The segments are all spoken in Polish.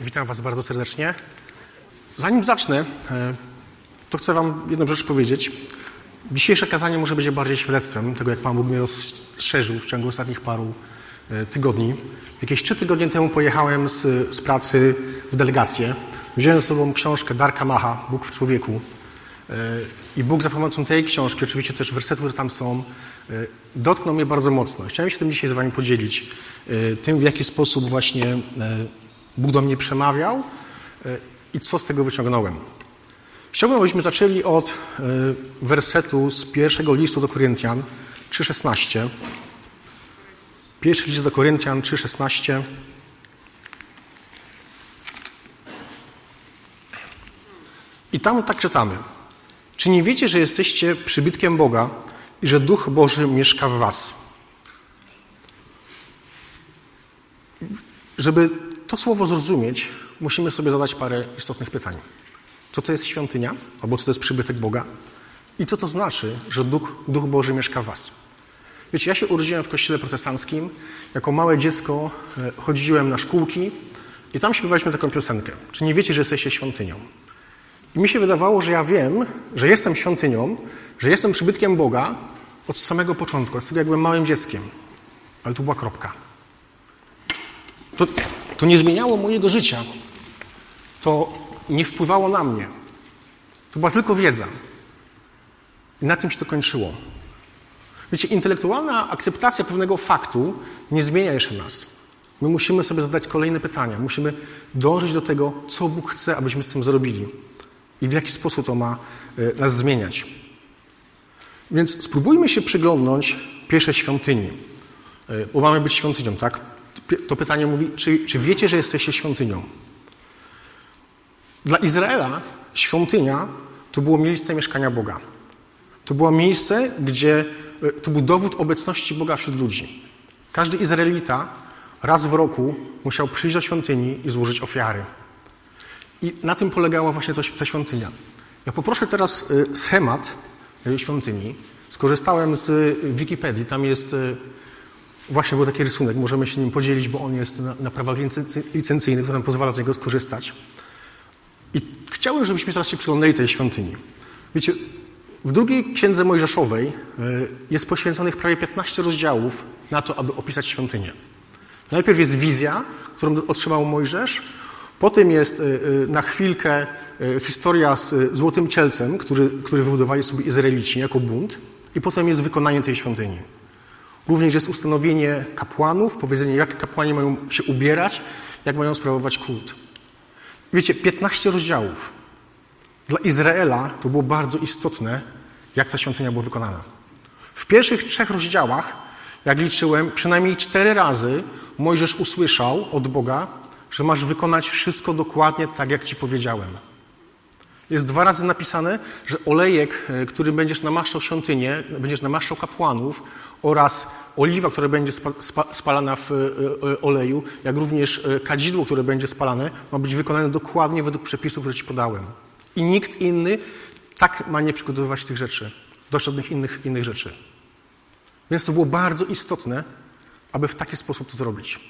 Witam Was bardzo serdecznie. Zanim zacznę, e, to chcę Wam jedną rzecz powiedzieć. Dzisiejsze kazanie może być bardziej świadectwem tego, jak Pan Bóg mnie rozszerzył w ciągu ostatnich paru e, tygodni. Jakieś trzy tygodnie temu pojechałem z, z pracy w delegację. Wziąłem ze sobą książkę Darka Macha, Bóg w człowieku. E, I Bóg za pomocą tej książki, oczywiście też wersetów, które tam są, dotknął mnie bardzo mocno. Chciałem się tym dzisiaj z Wami podzielić. Tym, w jaki sposób właśnie Bóg do mnie przemawiał e, i co z tego wyciągnąłem. Chciałbym, abyśmy zaczęli od e, wersetu z pierwszego listu do Koryntian 3,16. Pierwszy list do Koryntian 3,16. I tam tak czytamy. Czy nie wiecie, że jesteście przybytkiem Boga i że Duch Boży mieszka w was? Żeby to słowo zrozumieć, musimy sobie zadać parę istotnych pytań. Co to jest świątynia, albo co to jest przybytek Boga? I co to znaczy, że Duch, Duch Boży mieszka w Was? Wiecie, ja się urodziłem w kościele protestanckim. Jako małe dziecko e, chodziłem na szkółki i tam śpiewaliśmy taką piosenkę. Czy nie wiecie, że jesteście świątynią? I mi się wydawało, że ja wiem, że jestem świątynią, że jestem przybytkiem Boga od samego początku, od tego jak byłem małym dzieckiem. Ale to była kropka. To, to nie zmieniało mojego życia. To nie wpływało na mnie. To była tylko wiedza. I na tym się to kończyło. Wiecie, intelektualna akceptacja pewnego faktu nie zmienia jeszcze nas. My musimy sobie zadać kolejne pytania. Musimy dążyć do tego, co Bóg chce, abyśmy z tym zrobili i w jaki sposób to ma e, nas zmieniać. Więc spróbujmy się przyglądnąć pierwszej świątyni. E, bo mamy być świątynią, tak? To pytanie mówi, czy, czy wiecie, że jesteście świątynią? Dla Izraela świątynia to było miejsce mieszkania Boga. To było miejsce, gdzie e, to był dowód obecności Boga wśród ludzi. Każdy Izraelita raz w roku musiał przyjść do świątyni i złożyć ofiary. I na tym polegała właśnie ta świątynia. Ja poproszę teraz e, schemat świątyni. Skorzystałem z Wikipedii. Tam jest e, Właśnie był taki rysunek, możemy się nim podzielić, bo on jest na, na prawach licencyjnych, które nam pozwala z niego skorzystać. I chciałem, żebyśmy teraz się przyglądali tej świątyni. Wiecie, w drugiej księdze Mojżeszowej e, jest poświęconych prawie 15 rozdziałów na to, aby opisać świątynię. Najpierw jest wizja, którą otrzymał Mojżesz, potem jest e, e, na chwilkę historia z Złotym Cielcem, który, który wybudowali sobie Izraelici jako bunt, i potem jest wykonanie tej świątyni. Również jest ustanowienie kapłanów, powiedzenie, jak kapłani mają się ubierać, jak mają sprawować kult. Wiecie, 15 rozdziałów. Dla Izraela to było bardzo istotne, jak ta świątynia była wykonana. W pierwszych trzech rozdziałach, jak liczyłem, przynajmniej cztery razy Mojżesz usłyszał od Boga, że masz wykonać wszystko dokładnie tak, jak ci powiedziałem. Jest dwa razy napisane, że olejek, e, który będziesz namaszczał świątynię, będziesz namaszczał kapłanów oraz oliwa, która będzie spalana w e, e, oleju, jak również kadzidło, które będzie spalane, ma być wykonane dokładnie według przepisów, które Ci podałem. I nikt inny tak ma nie przygotowywać tych rzeczy, do żadnych innych, innych rzeczy. Więc to było bardzo istotne, aby w taki sposób to zrobić.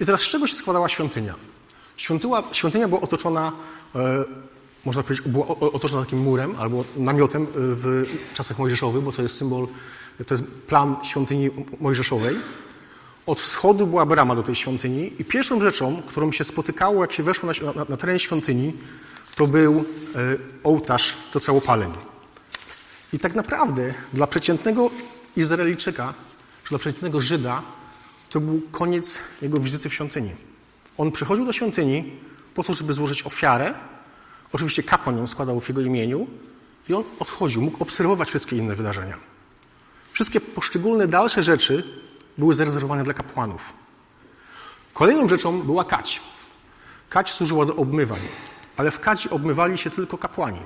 I teraz z czego się składała świątynia? Świątynia, świątynia była otoczona można powiedzieć, była otoczona takim murem albo namiotem y, w czasach mojżeszowych, bo to jest symbol, to jest plan świątyni mojżeszowej. Od wschodu była brama do tej świątyni i pierwszą rzeczą, którą się spotykało, jak się weszło na, na, na teren świątyni, to był y, ołtarz do całopaleń. I tak naprawdę dla przeciętnego Izraelczyka, czy dla przeciętnego Żyda, to był koniec jego wizyty w świątyni. On przychodził do świątyni po to, żeby złożyć ofiarę, Oczywiście kapłan ją składał w jego imieniu i on odchodził, mógł obserwować wszystkie inne wydarzenia. Wszystkie poszczególne dalsze rzeczy były zarezerwowane dla kapłanów. Kolejną rzeczą była kać. Kać służyła do obmywań, ale w kaci obmywali się tylko kapłani.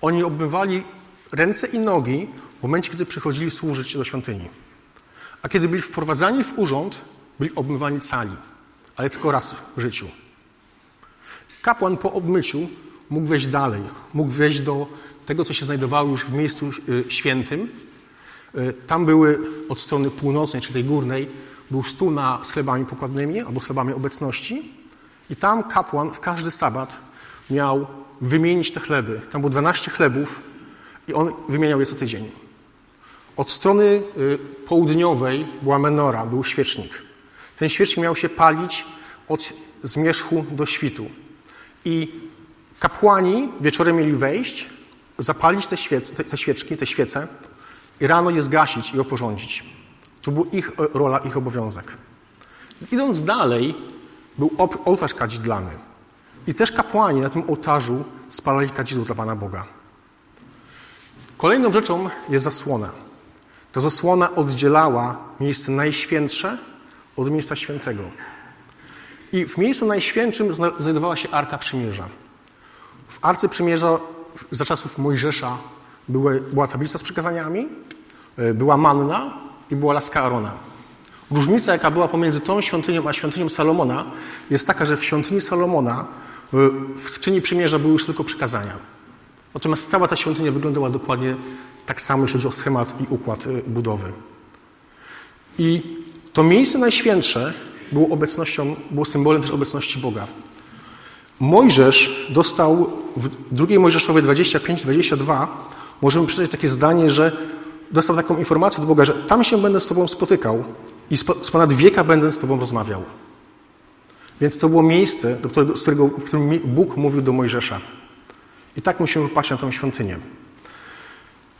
Oni obmywali ręce i nogi w momencie, kiedy przychodzili służyć do świątyni. A kiedy byli wprowadzani w urząd, byli obmywani cali, ale tylko raz w życiu. Kapłan po obmyciu mógł wejść dalej, mógł wejść do tego, co się znajdowało już w miejscu y, świętym. Y, tam były od strony północnej, czy tej górnej, był stół na, z chlebami pokładnymi albo z chlebami obecności I tam kapłan w każdy sabat miał wymienić te chleby. Tam było 12 chlebów i on wymieniał je co tydzień. Od strony y, południowej była menora, był świecznik. Ten świecznik miał się palić od zmierzchu do świtu. I kapłani wieczorem mieli wejść, zapalić te, świec, te, te świeczki, te świece i rano je zgasić i oporządzić. To była ich rola, ich obowiązek. Idąc dalej, był ołtarz kadzidlany. I też kapłani na tym ołtarzu spalali kadzidło dla Pana Boga. Kolejną rzeczą jest zasłona. Ta zasłona oddzielała miejsce najświętsze od miejsca świętego. I w miejscu najświętszym znajdowała się Arka Przymierza. W Arce Przymierza za czasów Mojżesza była tablica z przykazaniami, e, była manna i była laska Arona. Różnica, jaka była pomiędzy tą świątynią a świątynią Salomona, jest taka, że w świątyni Salomona w skrzyni przymierza były już tylko przykazania. Natomiast cała ta świątynia wyglądała dokładnie tak samo, jeśli chodzi o schemat i układ e, budowy. I to miejsce najświętsze było obecnością, było symbolem też obecności Boga. Mojżesz dostał w drugiej Mojżeszowej 25-22 możemy przeczytać takie zdanie, że dostał taką informację od Boga, że tam się będę z Tobą spotykał i z ponad wieka będę z Tobą rozmawiał. Więc to było miejsce, do którego, z którego, w którym Bóg mówił do Mojżesza. I tak musimy patrzeć na tę świątynię.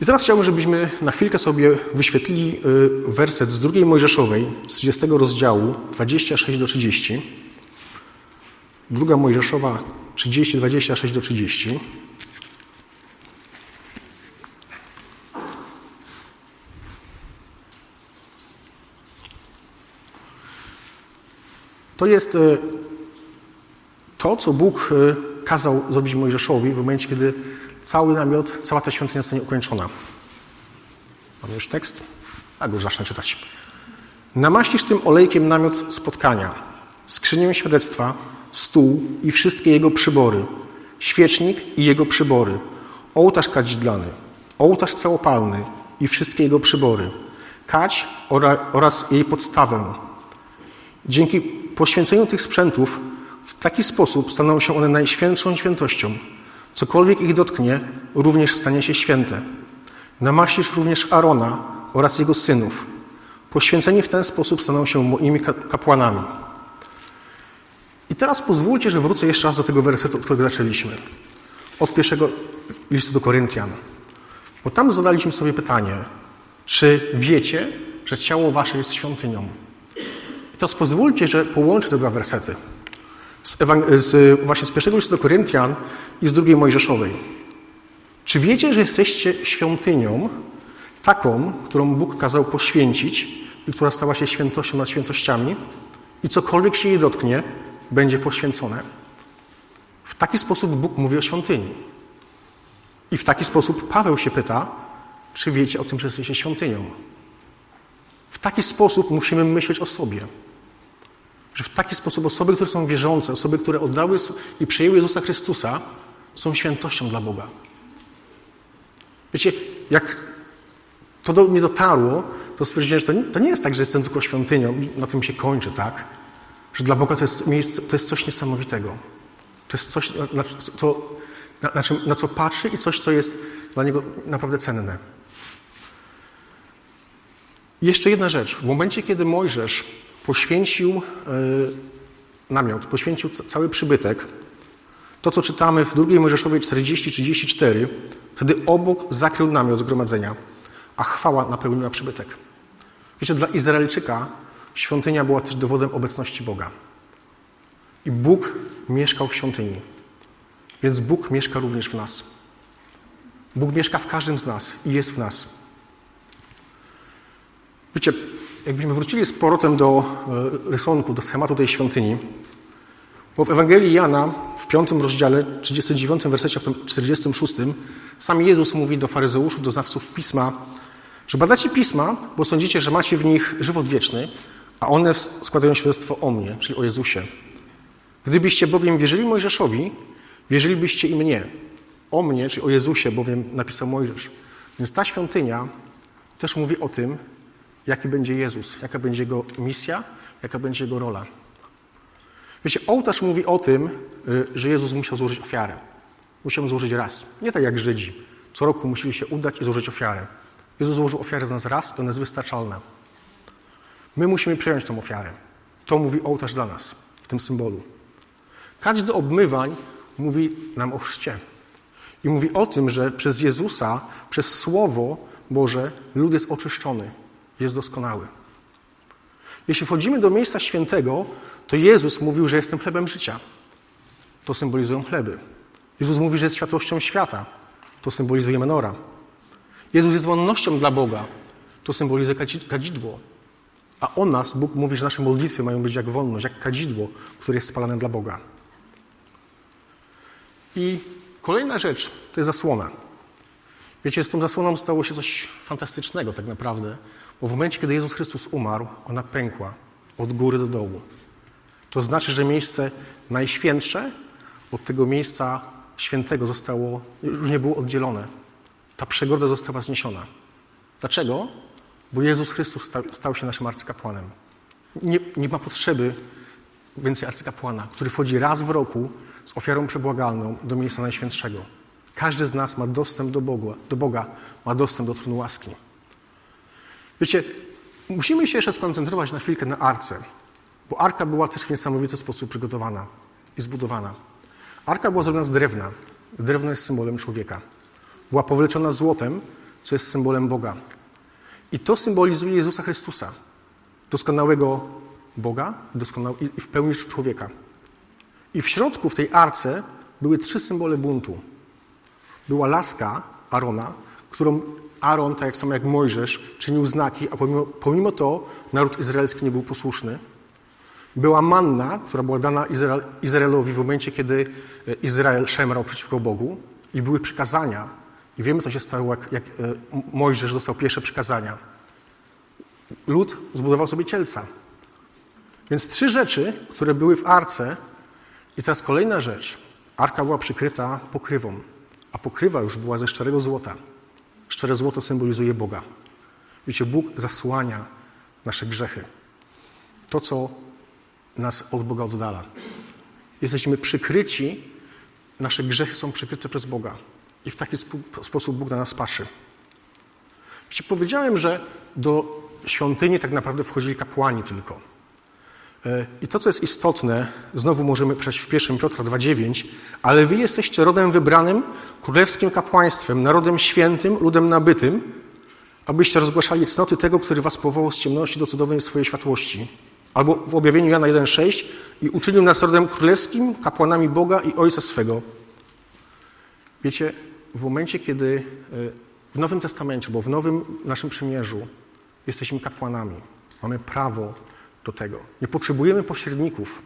I teraz chciałbym, żebyśmy na chwilkę sobie wyświetlili y, werset z drugiej Mojżeszowej, z 30 rozdziału, 26 do 30. Druga Mojżeszowa 30, 26 do 30. To jest e, to, co Bóg e, kazał zrobić Mojżeszowi w momencie, kiedy cały namiot, cała ta świątynia zostanie ukończona. Mamy już tekst? Tak, już zacznę czytać. Namaścisz tym olejkiem namiot spotkania, skrzynię świadectwa, stół i wszystkie jego przybory, świecznik i jego przybory, ołtarz kadzidlany, ołtarz całopalny i wszystkie jego przybory, kać oraz jej podstawę. Dzięki poświęceniu tych sprzętów w taki sposób staną się one najświętszą świętością. Cokolwiek ich dotknie, również stanie się święte. Namaścisz również Arona oraz jego synów. Poświęceni w ten sposób staną się moimi kapłanami. I teraz pozwólcie, że wrócę jeszcze raz do tego wersetu, od którego zaczęliśmy. Od pierwszego listu do Koryntian. Bo tam zadaliśmy sobie pytanie, czy wiecie, że ciało wasze jest świątynią? I teraz pozwólcie, że połączę te dwa wersety. Z, z, właśnie z pierwszego listu do Koryntian i z drugiej Mojżeszowej. Czy wiecie, że jesteście świątynią taką, którą Bóg kazał poświęcić i która stała się świętością nad świętościami i cokolwiek się jej dotknie, będzie poświęcone? W taki sposób Bóg mówi o świątyni. I w taki sposób Paweł się pyta, czy wiecie o tym, że jesteście świątynią? W taki sposób musimy myśleć o sobie. Że w taki sposób osoby, które są wierzące, osoby, które oddały i przyjęły Jezusa Chrystusa, są świętością dla Boga. Wiecie, jak to do mnie dotarło, to stwierdziłem, że to nie, to nie jest tak, że jestem tylko świątynią i na tym się kończy, tak? Że dla Boga to jest, miejsce, to jest coś niesamowitego. To jest coś, na, to, na, na, czym, na co patrzy i coś, co jest dla Niego naprawdę cenne. Jeszcze jedna rzecz. W momencie, kiedy Mojżesz poświęcił yy, namiot, poświęcił cały przybytek, to, co czytamy w drugiej Mojżeszowej 40-34, wtedy obok zakrył namiot zgromadzenia, a chwała napełniła przybytek. Wiecie, dla Izraelczyka świątynia była też dowodem obecności Boga. I Bóg mieszkał w świątyni. Więc Bóg mieszka również w nas. Bóg mieszka w każdym z nas i jest w nas. Wiecie, jakbyśmy wrócili z powrotem do e, rysunku, do schematu tej świątyni, bo w Ewangelii Jana w piątym rozdziale, 39 wersecie 46 sam Jezus mówi do faryzeuszów, do znawców Pisma, że badacie Pisma, bo sądzicie, że macie w nich żywot wieczny, a one składają świadectwo o mnie, czyli o Jezusie. Gdybyście bowiem wierzyli Mojżeszowi, wierzylibyście i mnie. O mnie, czyli o Jezusie, bowiem napisał Mojżesz. Więc ta świątynia też mówi o tym, jaki będzie Jezus, jaka będzie Jego misja, jaka będzie Jego rola. Wiecie, ołtarz mówi o tym, y, że Jezus musiał złożyć ofiarę. Musiał złożyć raz. Nie tak jak Żydzi. Co roku musieli się udać i złożyć ofiarę. Jezus złożył ofiarę za nas raz i ona jest wystarczalna. My musimy przyjąć tę ofiarę. To mówi ołtarz dla nas w tym symbolu. Każdy obmywań mówi nam o chrzcie. I mówi o tym, że przez Jezusa, przez Słowo Boże, lud jest oczyszczony, jest doskonały. Jeśli wchodzimy do miejsca świętego, to Jezus mówił, że jestem chlebem życia. To symbolizują chleby. Jezus mówi, że jest światłością świata. To symbolizuje menora. Jezus jest wolnością dla Boga. To symbolizuje kadzidło. A o nas Bóg mówi, że nasze modlitwy mają być jak wolność, jak kadzidło, które jest spalane dla Boga. I kolejna rzecz to jest zasłona. Wiecie, z tą zasłoną stało się coś fantastycznego tak naprawdę, bo w momencie, kiedy Jezus Chrystus umarł, ona pękła od góry do dołu. To znaczy, że miejsce najświętsze od tego miejsca świętego zostało, już nie było oddzielone. Ta przegroda została zniesiona. Dlaczego? Bo Jezus Chrystus stał, stał się naszym arcykapłanem. Nie, nie ma potrzeby więcej arcykapłana, który wchodzi raz w roku z ofiarą przebłagalną do miejsca najświętszego. Każdy z nas ma dostęp do Boga, do Boga ma dostęp do tronu łaski. Wiecie, musimy się jeszcze skoncentrować na chwilkę na arce, bo arka była też w niesamowity sposób przygotowana i zbudowana. Arka była zrobiona z drewna. Drewno jest symbolem człowieka. Była powleczona złotem, co jest symbolem Boga. I to symbolizuje Jezusa Chrystusa, doskonałego Boga i w pełni człowieka. I w środku, w tej arce, były trzy symbole buntu. Była laska Arona, którą Aaron, tak jak samo jak Mojżesz, czynił znaki, a pomimo, pomimo to naród izraelski nie był posłuszny. Była manna, która była dana Izrael, Izraelowi w momencie, kiedy e, Izrael szemrał przeciwko Bogu i były przykazania. I wiemy, co się stało, jak, jak e, Mojżesz dostał pierwsze przykazania. Lud zbudował sobie cielca. Więc trzy rzeczy, które były w arce, i teraz kolejna rzecz. Arka była przykryta pokrywą, a pokrywa już była ze szczerego złota. Szczere złoto symbolizuje Boga. Wiecie, Bóg zasłania nasze grzechy. To, co nas od Boga oddala. Jesteśmy przykryci, nasze grzechy są przykryte przez Boga. I w taki sposób Bóg na nas patrzy. Wiecie, powiedziałem, że do świątyni tak naprawdę wchodzili kapłani tylko. E, I to, co jest istotne, znowu możemy przejść w 1 Piotra 2,9, ale wy jesteście rodem wybranym, królewskim kapłaństwem, narodem świętym, ludem nabytym, abyście rozgłaszali cnoty tego, który was powołał z ciemności do cudownej swojej światłości. Albo w objawieniu Jana 1,6 i uczynił nas rodem królewskim, kapłanami Boga i Ojca swego. Wiecie, w momencie, kiedy e, w Nowym Testamencie, bo w Nowym naszym przymierzu jesteśmy kapłanami, mamy prawo do tego. Nie potrzebujemy pośredników.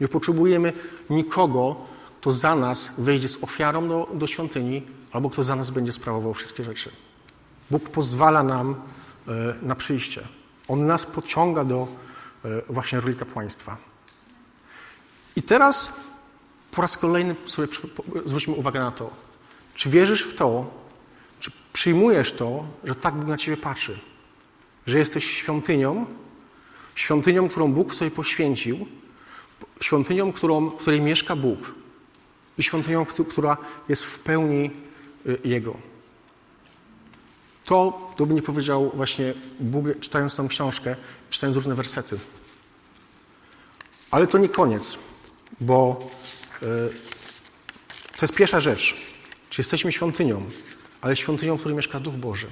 Nie potrzebujemy nikogo, kto za nas wejdzie z ofiarą do, do świątyni, albo kto za nas będzie sprawował wszystkie rzeczy. Bóg pozwala nam e, na przyjście. On nas pociąga do e, właśnie roli kapłaństwa. I teraz po raz kolejny sobie zwróćmy uwagę na to. Czy wierzysz w to, czy przyjmujesz to, że tak Bóg na ciebie patrzy? Że jesteś świątynią, Świątynią, którą Bóg sobie poświęcił, świątynią, którą, w której mieszka Bóg i świątynią, która jest w pełni y, Jego. To, to by nie powiedział właśnie Bóg, czytając tą książkę, czytając różne wersety. Ale to nie koniec, bo y, to jest pierwsza rzecz. Czy jesteśmy świątynią, ale świątynią, w której mieszka Duch Boży.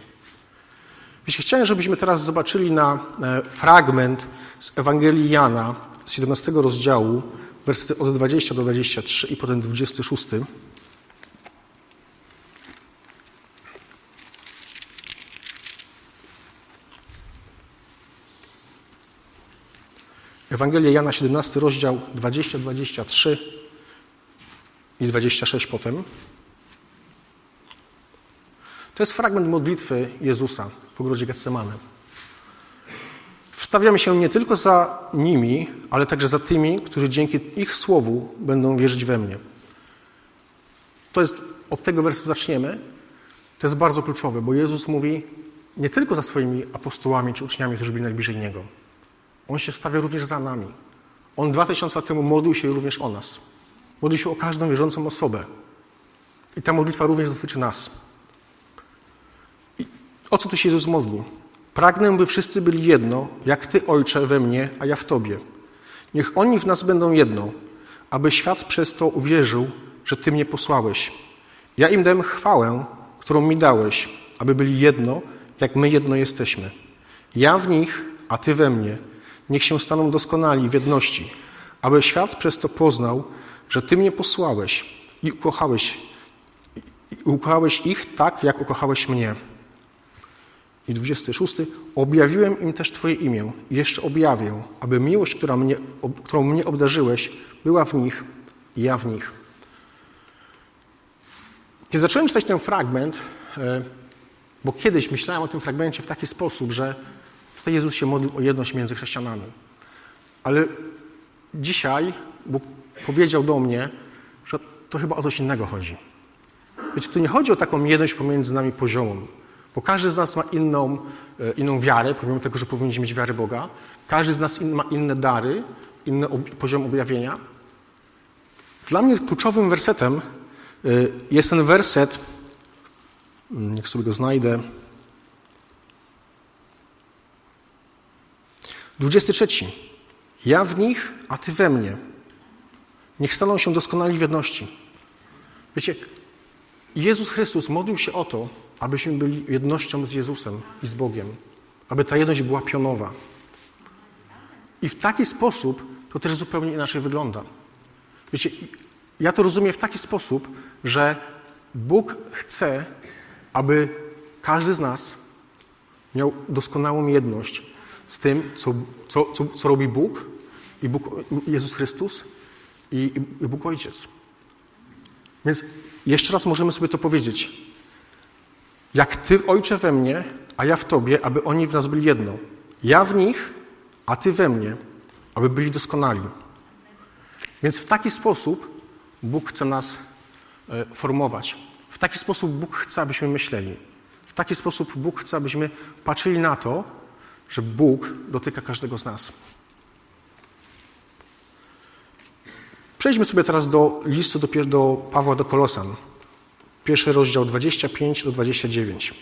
Jeśli chciałem, żebyśmy teraz zobaczyli na e, fragment z Ewangelii Jana z 17 rozdziału, wersety od 20 do 23 i potem 26. Ewangelia Jana, 17 rozdział, 20, 23 i 26 potem. To jest fragment modlitwy Jezusa w ogrodzie Getsemane. Wstawiamy się nie tylko za nimi, ale także za tymi, którzy dzięki ich słowu będą wierzyć we mnie. To jest, od tego wersu zaczniemy. To jest bardzo kluczowe, bo Jezus mówi nie tylko za swoimi apostołami czy uczniami, którzy byli najbliżej Niego. On się wstawia również za nami. On dwa tysiące lat temu modlił się również o nas. Modlił się o każdą wierzącą osobę. I ta modlitwa również dotyczy nas. O co tu się Jezus modlił? Pragnę, by wszyscy byli jedno, jak Ty, Ojcze, we mnie, a ja w Tobie. Niech oni w nas będą jedno, aby świat przez to uwierzył, że Ty mnie posłałeś. Ja im dam chwałę, którą mi dałeś, aby byli jedno, jak my jedno jesteśmy. Ja w nich, a Ty we mnie. Niech się staną doskonali w jedności, aby świat przez to poznał, że Ty mnie posłałeś i ukochałeś, i ukochałeś ich tak, jak ukochałeś mnie. I 26. Objawiłem im też Twoje imię i jeszcze objawię, aby miłość, która mnie, którą mnie obdarzyłeś, była w nich i ja w nich. Kiedy zacząłem czytać ten fragment, e, bo kiedyś myślałem o tym fragmencie w taki sposób, że tutaj Jezus się modlił o jedność między chrześcijanami. Ale dzisiaj Bóg powiedział do mnie, że to chyba o coś innego chodzi. Wiecie, tu nie chodzi o taką jedność pomiędzy nami poziomą, bo każdy z nas ma inną, e, inną wiarę, pomimo tego, że powinniśmy mieć wiarę Boga. Każdy z nas ma inne dary, inny poziom objawienia. Dla mnie kluczowym wersetem e, jest ten werset, mm, niech sobie go znajdę, 23. Ja w nich, a Ty we mnie. Niech staną się doskonali w jedności. Wiecie, Jezus Chrystus modlił się o to, abyśmy byli jednością z Jezusem i z Bogiem, aby ta jedność była pionowa. I w taki sposób to też zupełnie inaczej wygląda. Wiecie, ja to rozumiem w taki sposób, że Bóg chce, aby każdy z nas miał doskonałą jedność z tym, co, co, co, co robi Bóg i Bóg, Jezus Chrystus i, i Bóg Ojciec. Więc jeszcze raz możemy sobie to powiedzieć. Jak Ty, Ojcze, we mnie, a ja w Tobie, aby oni w nas byli jedno. Ja w nich, a Ty we mnie, aby byli doskonali. Więc w taki sposób Bóg chce nas e, formować. W taki sposób Bóg chce, abyśmy myśleli. W taki sposób Bóg chce, abyśmy patrzyli na to, że Bóg dotyka każdego z nas. Przejdźmy sobie teraz do listu do, do Pawła do Kolosan. Pierwszy rozdział 25 do 29.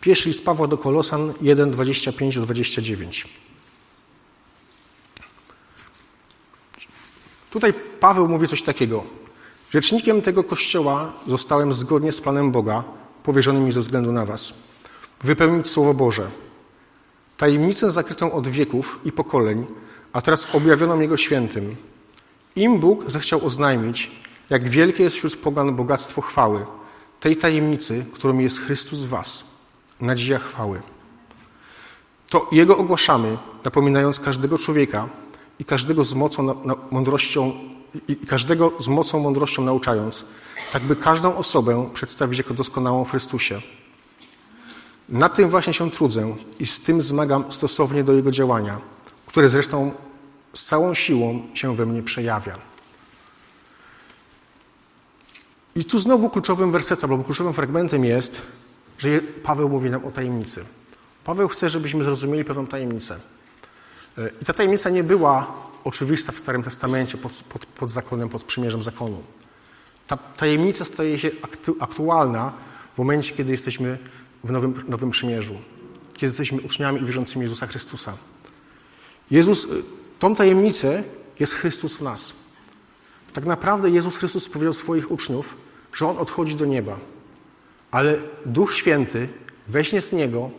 Pierwszy list Pawła do Kolosan 1, 25 do 29. Tutaj Paweł mówi coś takiego. Rzecznikiem tego kościoła zostałem zgodnie z planem Boga, powierzonym mi ze względu na Was wypełnić Słowo Boże. Tajemnicę zakrytą od wieków i pokoleń, a teraz objawioną Jego świętym. Im Bóg zechciał oznajmić, jak wielkie jest wśród pogan bogactwo chwały, tej tajemnicy, którą jest Chrystus w Was, nadzieja chwały. To Jego ogłaszamy, napominając każdego człowieka i każdego z mocą, mądrością, i każdego z mocą mądrością nauczając, tak by każdą osobę przedstawić jako doskonałą w Chrystusie. Na tym właśnie się trudzę i z tym zmagam stosownie do Jego działania, które zresztą z całą siłą się we mnie przejawia. I tu znowu kluczowym wersetem, albo kluczowym fragmentem jest, że Paweł mówi nam o tajemnicy. Paweł chce, żebyśmy zrozumieli pewną tajemnicę. I ta tajemnica nie była oczywista w Starym Testamencie pod, pod, pod zakonem, pod przymierzem zakonu. Ta tajemnica staje się aktualna w momencie, kiedy jesteśmy w Nowym, Nowym Przymierzu, kiedy jesteśmy uczniami i wierzącymi Jezusa Chrystusa. Jezus, y, tą tajemnicę jest Chrystus w nas. Tak naprawdę Jezus Chrystus powiedział swoich uczniów, że On odchodzi do nieba, ale Duch Święty weźmie z Niego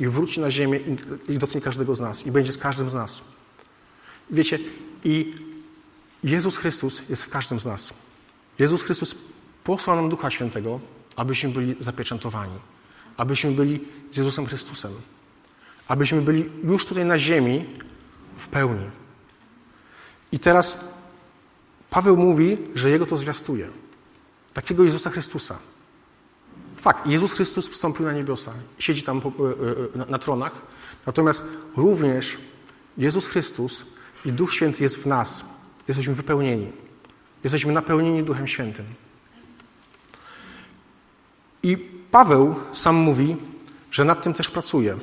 i wróci na ziemię i dotknie każdego z nas i będzie z każdym z nas. Wiecie, i Jezus Chrystus jest w każdym z nas. Jezus Chrystus posłał nam Ducha Świętego, abyśmy byli zapieczętowani abyśmy byli z Jezusem Chrystusem. Abyśmy byli już tutaj na ziemi w pełni. I teraz Paweł mówi, że Jego to zwiastuje. Takiego Jezusa Chrystusa. Fakt, Jezus Chrystus wstąpił na niebiosa, siedzi tam e, e, na tronach, natomiast również Jezus Chrystus i Duch Święty jest w nas. Jesteśmy wypełnieni. Jesteśmy napełnieni Duchem Świętym. I Paweł sam mówi, że nad tym też pracuje.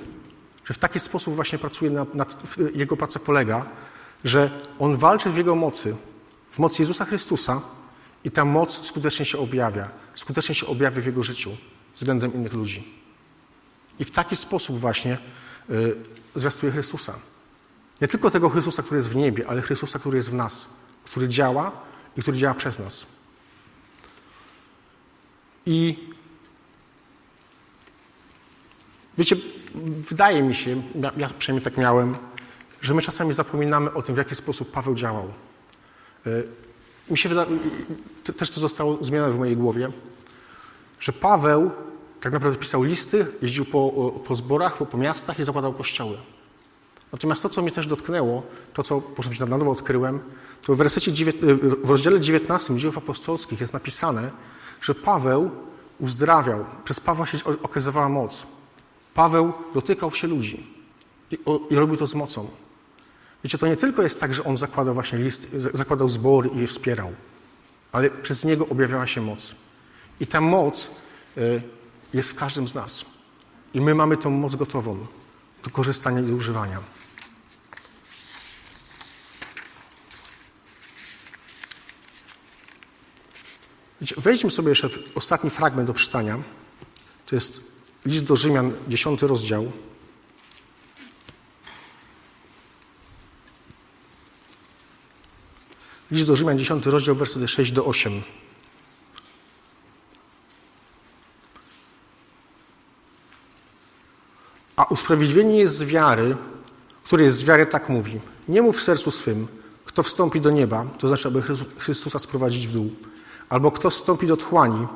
Że w taki sposób właśnie pracuje, nad, nad, jego praca polega, że on walczy w jego mocy, w mocy Jezusa Chrystusa i ta moc skutecznie się objawia. Skutecznie się objawia w jego życiu względem innych ludzi. I w taki sposób właśnie y, zwiastuje Chrystusa. Nie tylko tego Chrystusa, który jest w niebie, ale Chrystusa, który jest w nas, który działa i który działa przez nas. I wiecie, wydaje mi się, ja, ja przynajmniej tak miałem, że my czasami zapominamy o tym, w jaki sposób Paweł działał. Y, mi się wyda, też to zostało zmienione w mojej głowie, że Paweł tak naprawdę pisał listy, jeździł po, po zborach, po, po miastach i zakładał kościoły. Natomiast to, co mnie też dotknęło, to, co może na nowo odkryłem, to w, w rozdziale 19 dziejów apostolskich jest napisane, że Paweł uzdrawiał, przez Pawła się okazywała moc. Paweł dotykał się ludzi i, o, i robił to z mocą. Wiecie, to nie tylko jest tak, że on zakładał właśnie listy, zakładał zbory i je wspierał, ale przez niego objawiała się moc. I ta moc y, jest w każdym z nas. I my mamy tą moc gotową do korzystania i do używania. Wejdźmy sobie jeszcze ostatni fragment do przeczytania. To jest list do Rzymian, dziesiąty rozdział. List do Rzymian, dziesiąty rozdział, wersety 6 do 8. A usprawiedliwienie jest z wiary, który jest z wiary tak mówi. Nie mów w sercu swym, kto wstąpi do nieba, to znaczy, aby Chrystusa sprowadzić w dół. Albo kto wstąpi do tchłani,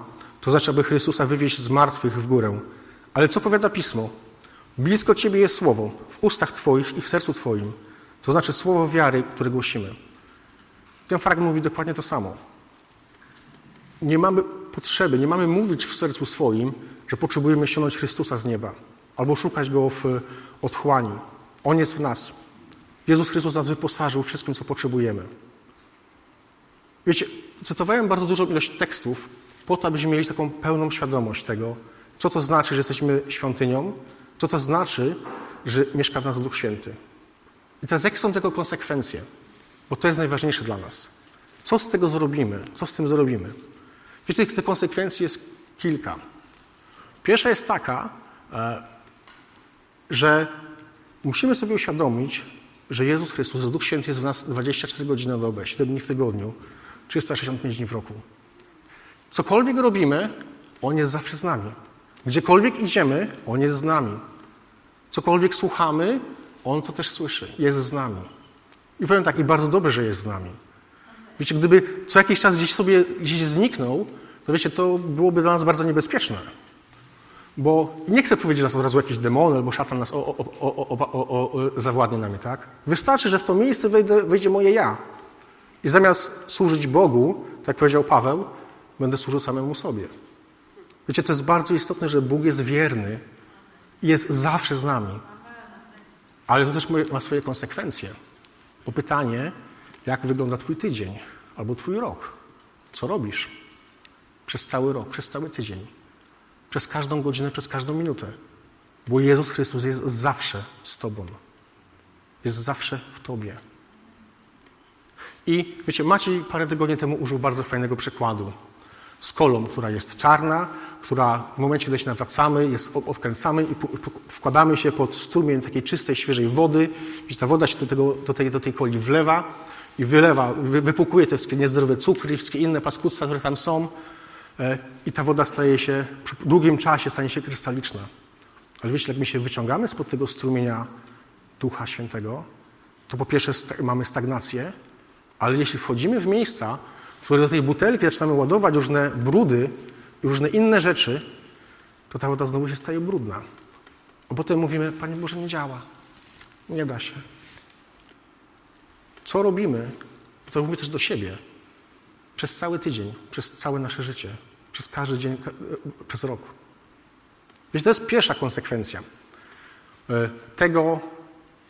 to znaczy, aby Chrystusa wywieźć z martwych w górę. Ale co powiada Pismo? Blisko Ciebie jest Słowo, w ustach Twoich i w sercu Twoim. To znaczy Słowo wiary, które głosimy. Ten fragment mówi dokładnie to samo. Nie mamy potrzeby, nie mamy mówić w sercu swoim, że potrzebujemy ściągnąć Chrystusa z nieba albo szukać Go w otchłani. On jest w nas. Jezus Chrystus nas wyposażył wszystkim, co potrzebujemy. Wiecie, cytowałem bardzo dużą ilość tekstów po to, abyśmy mieli taką pełną świadomość tego, co to znaczy, że jesteśmy świątynią, co to znaczy, że mieszka w nas Duch Święty. I teraz jakie są tego konsekwencje? Bo to jest najważniejsze dla nas. Co z tego zrobimy? Co z tym zrobimy? Wiecie, tych konsekwencji jest kilka. Pierwsza jest taka, e, że musimy sobie uświadomić, że Jezus Chrystus, że Duch Święty jest w nas 24 godziny na dobę, 7 dni w tygodniu, 365 dni w roku. Cokolwiek robimy, On jest zawsze z nami. Gdziekolwiek idziemy, On jest z nami. Cokolwiek słuchamy, On to też słyszy. Jest z nami. I powiem tak, i bardzo dobrze, że jest z nami. Wiecie, gdyby co jakiś czas gdzieś sobie gdzieś zniknął, to wiecie, to byłoby dla nas bardzo niebezpieczne. Bo nie chcę powiedzieć, że nas od razu jakiś demon albo szatan nas o, o, o, zawładnie nami, tak? Wystarczy, że w to miejsce wejdę, wejdzie moje ja. I zamiast służyć Bogu, tak powiedział Paweł, będę służył samemu sobie. Wiecie, to jest bardzo istotne, że Bóg jest wierny i jest zawsze z nami. Ale to też ma swoje konsekwencje. Bo pytanie, jak wygląda Twój tydzień albo Twój rok? Co robisz przez cały rok, przez cały tydzień? przez każdą godzinę, przez każdą minutę. Bo Jezus Chrystus jest zawsze z Tobą. Jest zawsze w Tobie. I wiecie, Maciej parę tygodni temu użył bardzo fajnego przykładu. Z kolą, która jest czarna, która w momencie, kiedy się nawracamy, jest, odkręcamy i wkładamy się pod strumień takiej czystej, świeżej wody. Wiecie, ta woda się do, tego, do, tej, do tej koli wlewa i wylewa, wypukuje te wszystkie niezdrowe cukry, wszystkie inne paskudztwa, które tam są. E, i ta woda staje się, przy długim czasie stanie się krystaliczna. Ale wiecie, jak my się wyciągamy spod tego strumienia Ducha Świętego, to po pierwsze mamy stagnację, ale jeśli wchodzimy w miejsca, w do tej butelki zaczynamy ładować różne brudy i różne inne rzeczy, to ta woda znowu się staje brudna. A potem mówimy, Panie Boże, nie działa. Nie da się. Co robimy? To mówię też do siebie. Przez cały tydzień, przez całe nasze życie, przez każdy dzień, przez rok. Więc to jest pierwsza konsekwencja e, tego,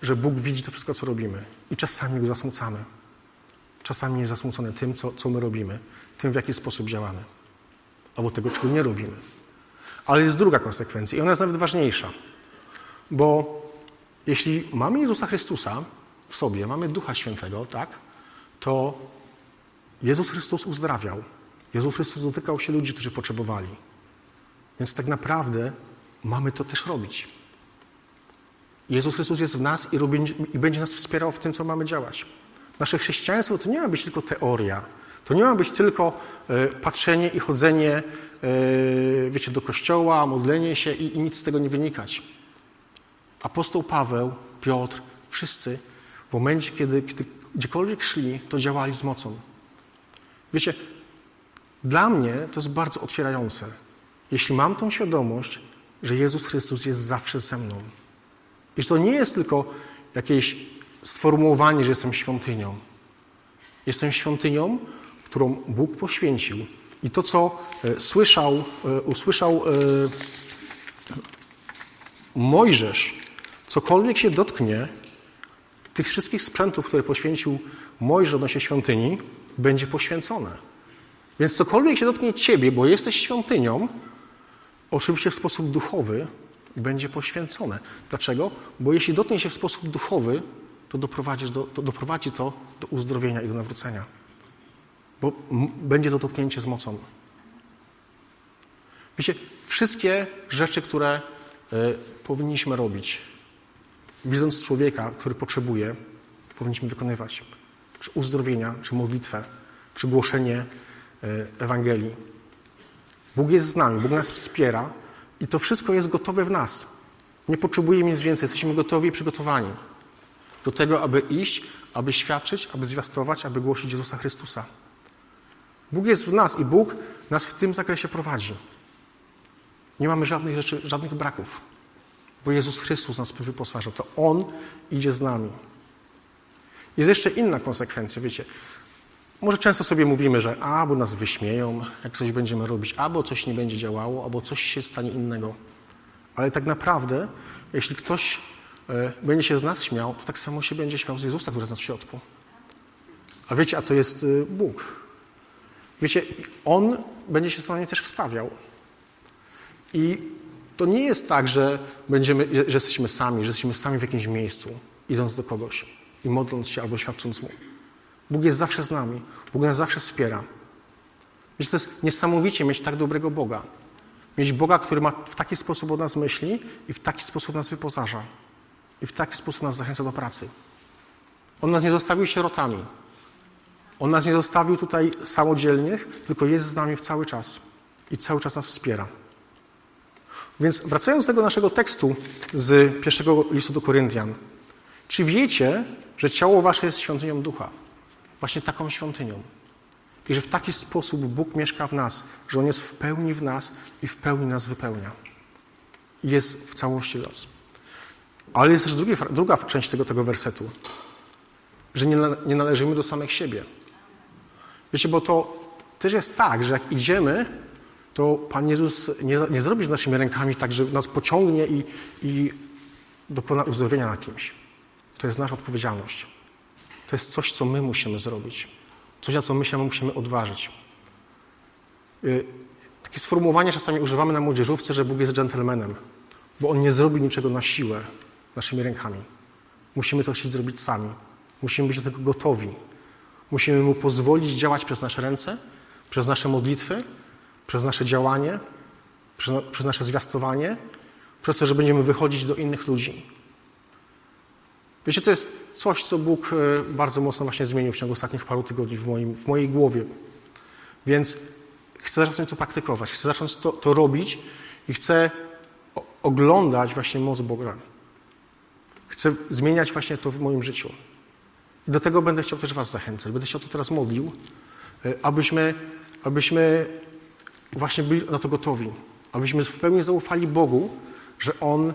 że Bóg widzi to wszystko, co robimy. I czasami go zasmucamy. Czasami jest zasmucony tym, co, co my robimy, tym, w jaki sposób działamy. Albo tego, czego nie robimy. Ale jest druga konsekwencja i ona jest nawet ważniejsza. Bo jeśli mamy Jezusa Chrystusa w sobie, mamy Ducha Świętego, tak, to Jezus Chrystus uzdrawiał. Jezus Chrystus dotykał się ludzi, którzy potrzebowali. Więc tak naprawdę mamy to też robić. Jezus Chrystus jest w nas i, robi, i będzie nas wspierał w tym, co mamy działać. Nasze chrześcijaństwo to nie ma być tylko teoria. To nie ma być tylko y, patrzenie i chodzenie, y, wiecie, do kościoła, modlenie się i, i nic z tego nie wynikać. Apostoł Paweł, Piotr, wszyscy w momencie, kiedy, kiedy gdziekolwiek szli, to działali z mocą. Wiecie, dla mnie to jest bardzo otwierające. Jeśli mam tą świadomość, że Jezus Chrystus jest zawsze ze mną. I że to nie jest tylko jakieś sformułowanie, że jestem świątynią. Jestem świątynią, którą Bóg poświęcił. I to, co e, słyszał, e, usłyszał e, Mojżesz, cokolwiek się dotknie tych wszystkich sprzętów, które poświęcił Mojżesz odnośnie świątyni, będzie poświęcone. Więc cokolwiek się dotknie ciebie, bo jesteś świątynią, oczywiście w sposób duchowy, będzie poświęcone. Dlaczego? Bo jeśli dotknie się w sposób duchowy, to doprowadzi, do, to doprowadzi to do uzdrowienia i do nawrócenia. Bo będzie to dotknięcie z mocą. Wiecie, wszystkie rzeczy, które y, powinniśmy robić, widząc człowieka, który potrzebuje, powinniśmy wykonywać. Czy uzdrowienia, czy modlitwę, czy głoszenie y, Ewangelii. Bóg jest z nami, Bóg nas wspiera i to wszystko jest gotowe w nas. Nie potrzebujemy nic więcej, jesteśmy gotowi i przygotowani do tego, aby iść, aby świadczyć, aby zwiastować, aby głosić Jezusa Chrystusa. Bóg jest w nas i Bóg nas w tym zakresie prowadzi. Nie mamy żadnych rzeczy, żadnych braków, bo Jezus Chrystus nas wyposaża. To On idzie z nami. Jest jeszcze inna konsekwencja, wiecie. Może często sobie mówimy, że albo nas wyśmieją, jak coś będziemy robić, albo coś nie będzie działało, albo coś się stanie innego. Ale tak naprawdę, jeśli ktoś będzie się z nas śmiał, to tak samo się będzie śmiał z Jezusa, który jest nas w środku. A wiecie, a to jest e, Bóg. Wiecie, On będzie się z nami też wstawiał. I to nie jest tak, że, będziemy, że jesteśmy sami, że jesteśmy sami w jakimś miejscu, idąc do kogoś i modląc się albo świadcząc Mu. Bóg jest zawsze z nami. Bóg nas zawsze wspiera. Wiecie, to jest niesamowicie mieć tak dobrego Boga. Mieć Boga, który ma w taki sposób o nas myśli i w taki sposób nas wyposaża. I w taki sposób nas zachęca do pracy. On nas nie zostawił sierotami. On nas nie zostawił tutaj samodzielnych, tylko jest z nami w cały czas. I cały czas nas wspiera. Więc wracając do tego naszego tekstu z pierwszego listu do Koryntian. Czy wiecie, że ciało wasze jest świątynią ducha? właśnie taką świątynią. I że w taki sposób Bóg mieszka w nas, że On jest w pełni w nas i w pełni nas wypełnia. I jest w całości nas. Ale jest też druga część tego, tego wersetu, że nie, nie należymy do samych siebie. Wiecie, bo to też jest tak, że jak idziemy, to Pan Jezus nie, nie zrobi z naszymi rękami tak, że nas pociągnie i, i dokona uzdrowienia na kimś. To jest nasza odpowiedzialność. To jest coś, co my musimy zrobić. Coś, na co my się musimy odważyć. Y, takie sformułowanie czasami używamy na młodzieżówce, że Bóg jest dżentelmenem, bo On nie zrobi niczego na siłę naszymi rękami. Musimy to chcieć zrobić sami. Musimy być do tego gotowi. Musimy Mu pozwolić działać przez nasze ręce, przez nasze modlitwy, przez nasze działanie, przez, przez nasze zwiastowanie, przez to, że będziemy wychodzić do innych ludzi. Wiecie, to jest coś, co Bóg e, bardzo mocno właśnie zmienił w ciągu ostatnich paru tygodni w, moim, w mojej głowie. Więc chcę zacząć to praktykować, chcę zacząć to, to robić i chcę oglądać właśnie moc Boga. Chcę zmieniać właśnie to w moim życiu. I do tego będę chciał też Was zachęcać. Będę się o to teraz modlił, e, abyśmy, abyśmy właśnie byli na to gotowi. Abyśmy w pełni zaufali Bogu, że On e,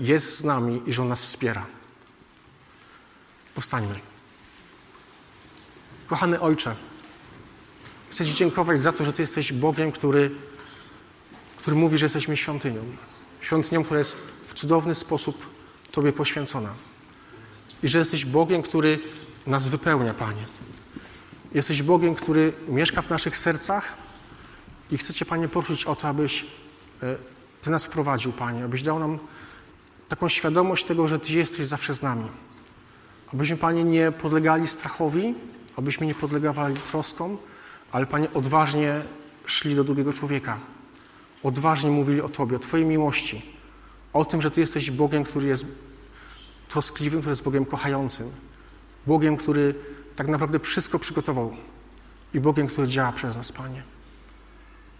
jest z nami i że On nas wspiera. Powstańmy. Kochany Ojcze, chcę Ci dziękować za to, że Ty jesteś Bogiem, który, który mówi, że jesteśmy świątynią. Świątynią, która jest w cudowny sposób Tobie poświęcona. I że jesteś Bogiem, który nas wypełnia, Panie. Jesteś Bogiem, który mieszka w naszych sercach i chcę Cię, Panie, prosić o to, abyś e, Ty nas wprowadził, Panie, abyś dał nam taką świadomość tego, że Ty jesteś zawsze z nami. Abyśmy, Panie, nie podlegali strachowi, abyśmy nie podlegawali troskom, ale, Panie, odważnie szli do drugiego człowieka. Odważnie mówili o Tobie, o Twojej miłości, o tym, że Ty jesteś Bogiem, który jest troskliwym, który jest Bogiem kochającym. Bogiem, który tak naprawdę wszystko przygotował i Bogiem, który działa przez nas, Panie.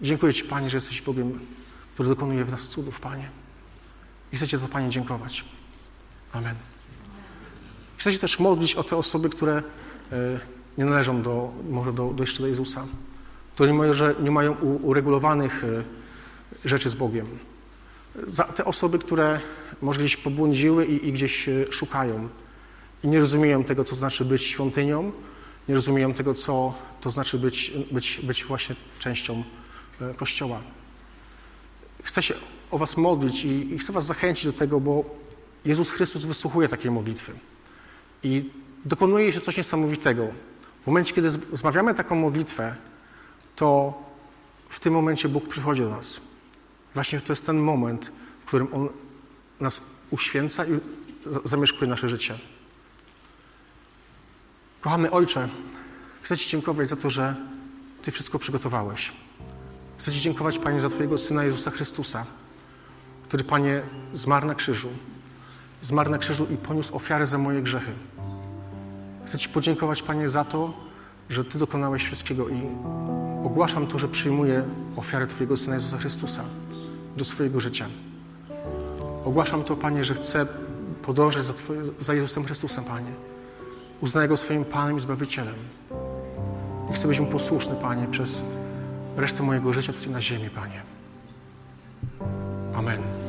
Dziękuję Ci, Panie, że jesteś Bogiem, który dokonuje w nas cudów, Panie. I chcę Ci za Panie dziękować. Amen. Chcę się też modlić o te osoby, które e, nie należą do, może do, do jeszcze do Jezusa, które nie mają, nie mają uregulowanych e, rzeczy z Bogiem. Za te osoby, które może gdzieś pobłądziły i, i gdzieś e, szukają i nie rozumieją tego, co znaczy być świątynią, nie rozumieją tego, co to znaczy być, być, być właśnie częścią Kościoła. Chcę się o Was modlić i, i chcę Was zachęcić do tego, bo Jezus Chrystus wysłuchuje takiej modlitwy. I dokonuje się coś niesamowitego. W momencie, kiedy zmawiamy taką modlitwę, to w tym momencie Bóg przychodzi do nas. Właśnie to jest ten moment, w którym On nas uświęca i zamieszkuje nasze życie. Kochamy Ojcze, chcę Ci dziękować za to, że Ty wszystko przygotowałeś. Chcę Ci dziękować, Panie, za Twojego Syna Jezusa Chrystusa, który, Panie, zmarł na krzyżu. Zmarł na krzyżu i poniósł ofiarę za moje grzechy. Chcę Ci podziękować, Panie, za to, że Ty dokonałeś wszystkiego i ogłaszam to, że przyjmuję ofiarę Twojego Syna Jezusa Chrystusa do swojego życia. Ogłaszam to, Panie, że chcę podążać za, Twoje, za Jezusem Chrystusem, Panie. Uznaję Go swoim Panem i Zbawicielem. I chcę być Mu posłuszny, Panie, przez resztę mojego życia tutaj na ziemi, Panie. Amen.